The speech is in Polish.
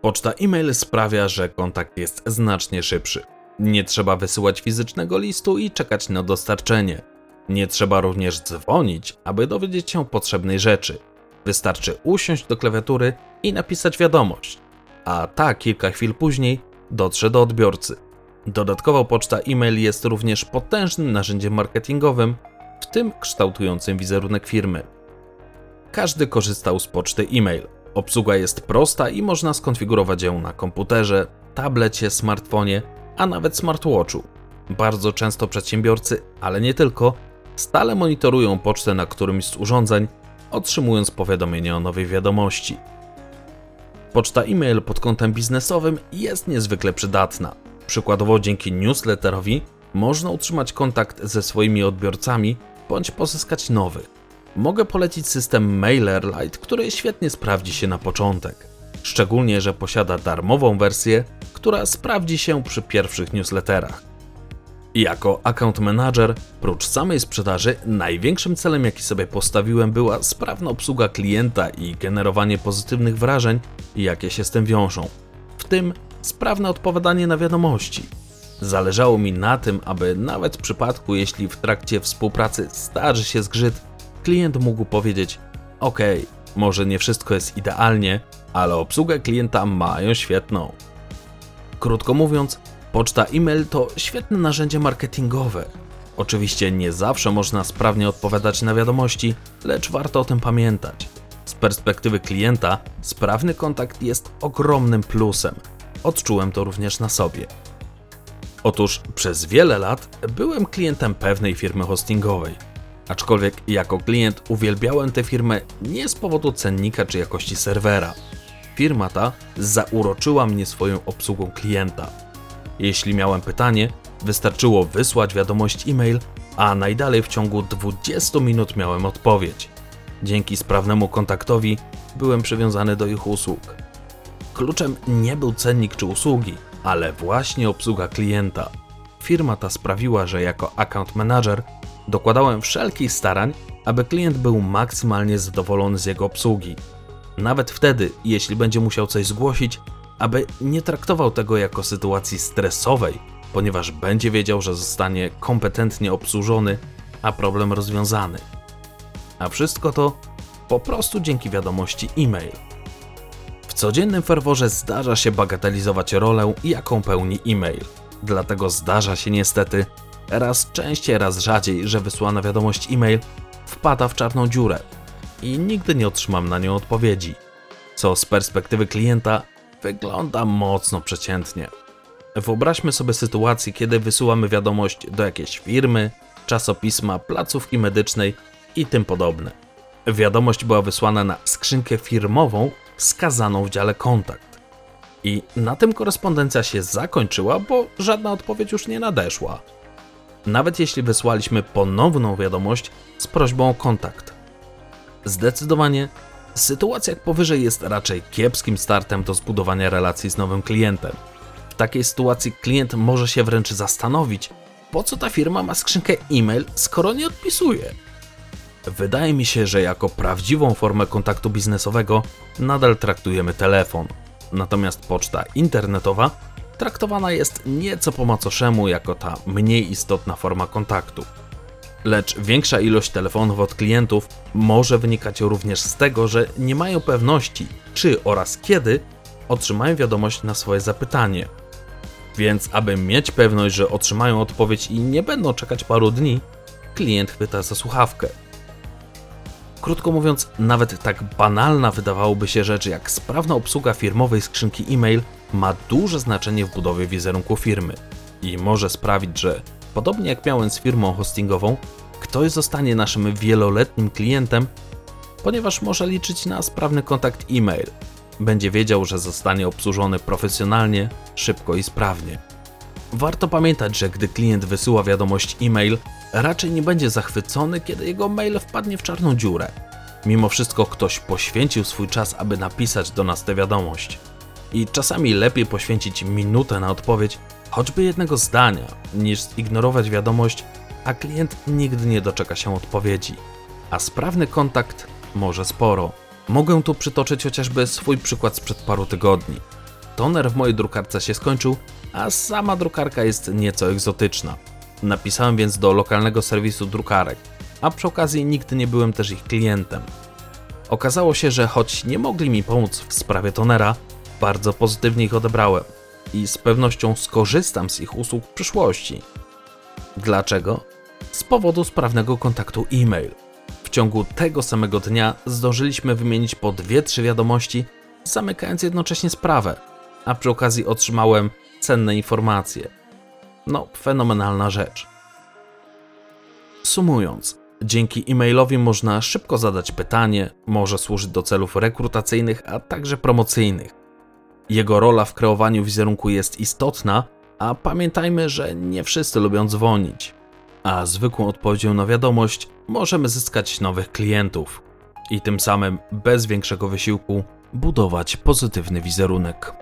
Poczta e-mail sprawia, że kontakt jest znacznie szybszy. Nie trzeba wysyłać fizycznego listu i czekać na dostarczenie. Nie trzeba również dzwonić, aby dowiedzieć się potrzebnej rzeczy. Wystarczy usiąść do klawiatury i napisać wiadomość, a ta kilka chwil później dotrze do odbiorcy. Dodatkowo poczta e-mail jest również potężnym narzędziem marketingowym, w tym kształtującym wizerunek firmy. Każdy korzystał z poczty e-mail. Obsługa jest prosta i można skonfigurować ją na komputerze, tablecie, smartfonie, a nawet smartwatchu. Bardzo często przedsiębiorcy, ale nie tylko, stale monitorują pocztę na którymś z urządzeń, otrzymując powiadomienie o nowej wiadomości. Poczta e-mail pod kątem biznesowym jest niezwykle przydatna. Przykładowo dzięki newsletterowi można utrzymać kontakt ze swoimi odbiorcami bądź pozyskać nowy. Mogę polecić system MailerLite, który świetnie sprawdzi się na początek. Szczególnie, że posiada darmową wersję, która sprawdzi się przy pierwszych newsletterach. Jako account manager, prócz samej sprzedaży, największym celem, jaki sobie postawiłem, była sprawna obsługa klienta i generowanie pozytywnych wrażeń, jakie się z tym wiążą, w tym sprawne odpowiadanie na wiadomości. Zależało mi na tym, aby nawet w przypadku, jeśli w trakcie współpracy zdarzy się zgrzyt, klient mógł powiedzieć: OK, może nie wszystko jest idealnie, ale obsługę klienta mają świetną. Krótko mówiąc, poczta e-mail to świetne narzędzie marketingowe. Oczywiście nie zawsze można sprawnie odpowiadać na wiadomości, lecz warto o tym pamiętać. Z perspektywy klienta, sprawny kontakt jest ogromnym plusem. Odczułem to również na sobie. Otóż przez wiele lat byłem klientem pewnej firmy hostingowej. Aczkolwiek jako klient uwielbiałem tę firmę nie z powodu cennika czy jakości serwera. Firma ta zauroczyła mnie swoją obsługą klienta. Jeśli miałem pytanie, wystarczyło wysłać wiadomość e-mail, a najdalej w ciągu 20 minut miałem odpowiedź. Dzięki sprawnemu kontaktowi byłem przywiązany do ich usług. Kluczem nie był cennik czy usługi, ale właśnie obsługa klienta. Firma ta sprawiła, że jako account manager dokładałem wszelkich starań, aby klient był maksymalnie zadowolony z jego obsługi. Nawet wtedy, jeśli będzie musiał coś zgłosić, aby nie traktował tego jako sytuacji stresowej, ponieważ będzie wiedział, że zostanie kompetentnie obsłużony, a problem rozwiązany. A wszystko to po prostu dzięki wiadomości e-mail. W codziennym ferworze zdarza się bagatelizować rolę, jaką pełni e-mail. Dlatego zdarza się niestety raz częściej, raz rzadziej, że wysłana wiadomość e-mail wpada w czarną dziurę i nigdy nie otrzymam na nią odpowiedzi, co z perspektywy klienta wygląda mocno przeciętnie. Wyobraźmy sobie sytuację, kiedy wysyłamy wiadomość do jakiejś firmy, czasopisma, placówki medycznej i tym podobne. Wiadomość była wysłana na skrzynkę firmową wskazaną w dziale kontakt. I na tym korespondencja się zakończyła, bo żadna odpowiedź już nie nadeszła. Nawet jeśli wysłaliśmy ponowną wiadomość z prośbą o kontakt. Zdecydowanie sytuacja jak powyżej jest raczej kiepskim startem do zbudowania relacji z nowym klientem. W takiej sytuacji klient może się wręcz zastanowić, po co ta firma ma skrzynkę e-mail, skoro nie odpisuje. Wydaje mi się, że jako prawdziwą formę kontaktu biznesowego nadal traktujemy telefon, natomiast poczta internetowa traktowana jest nieco po macoszemu jako ta mniej istotna forma kontaktu. Lecz większa ilość telefonów od klientów może wynikać również z tego, że nie mają pewności, czy oraz kiedy otrzymają wiadomość na swoje zapytanie. Więc, aby mieć pewność, że otrzymają odpowiedź i nie będą czekać paru dni, klient chwyta za słuchawkę. Krótko mówiąc, nawet tak banalna wydawałoby się rzecz jak sprawna obsługa firmowej skrzynki e-mail ma duże znaczenie w budowie wizerunku firmy i może sprawić, że podobnie jak miałem z firmą hostingową, ktoś zostanie naszym wieloletnim klientem, ponieważ może liczyć na sprawny kontakt e-mail. Będzie wiedział, że zostanie obsłużony profesjonalnie, szybko i sprawnie. Warto pamiętać, że gdy klient wysyła wiadomość e-mail, raczej nie będzie zachwycony, kiedy jego mail wpadnie w czarną dziurę. Mimo wszystko ktoś poświęcił swój czas, aby napisać do nas tę wiadomość. I czasami lepiej poświęcić minutę na odpowiedź choćby jednego zdania, niż zignorować wiadomość, a klient nigdy nie doczeka się odpowiedzi. A sprawny kontakt może sporo. Mogę tu przytoczyć chociażby swój przykład sprzed paru tygodni. toner w mojej drukarce się skończył, a sama drukarka jest nieco egzotyczna. Napisałem więc do lokalnego serwisu drukarek, a przy okazji nigdy nie byłem też ich klientem. Okazało się, że choć nie mogli mi pomóc w sprawie tonera, bardzo pozytywnie ich odebrałem i z pewnością skorzystam z ich usług w przyszłości. Dlaczego? Z powodu sprawnego kontaktu e-mail. W ciągu tego samego dnia zdążyliśmy wymienić po 2-3 wiadomości, zamykając jednocześnie sprawę, a przy okazji otrzymałem cenne informacje. No, fenomenalna rzecz. Sumując, dzięki e-mailowi można szybko zadać pytanie, może służyć do celów rekrutacyjnych, a także promocyjnych. Jego rola w kreowaniu wizerunku jest istotna, a pamiętajmy, że nie wszyscy lubią dzwonić. A zwykłą odpowiedzią na wiadomość możemy zyskać nowych klientów i tym samym bez większego wysiłku budować pozytywny wizerunek.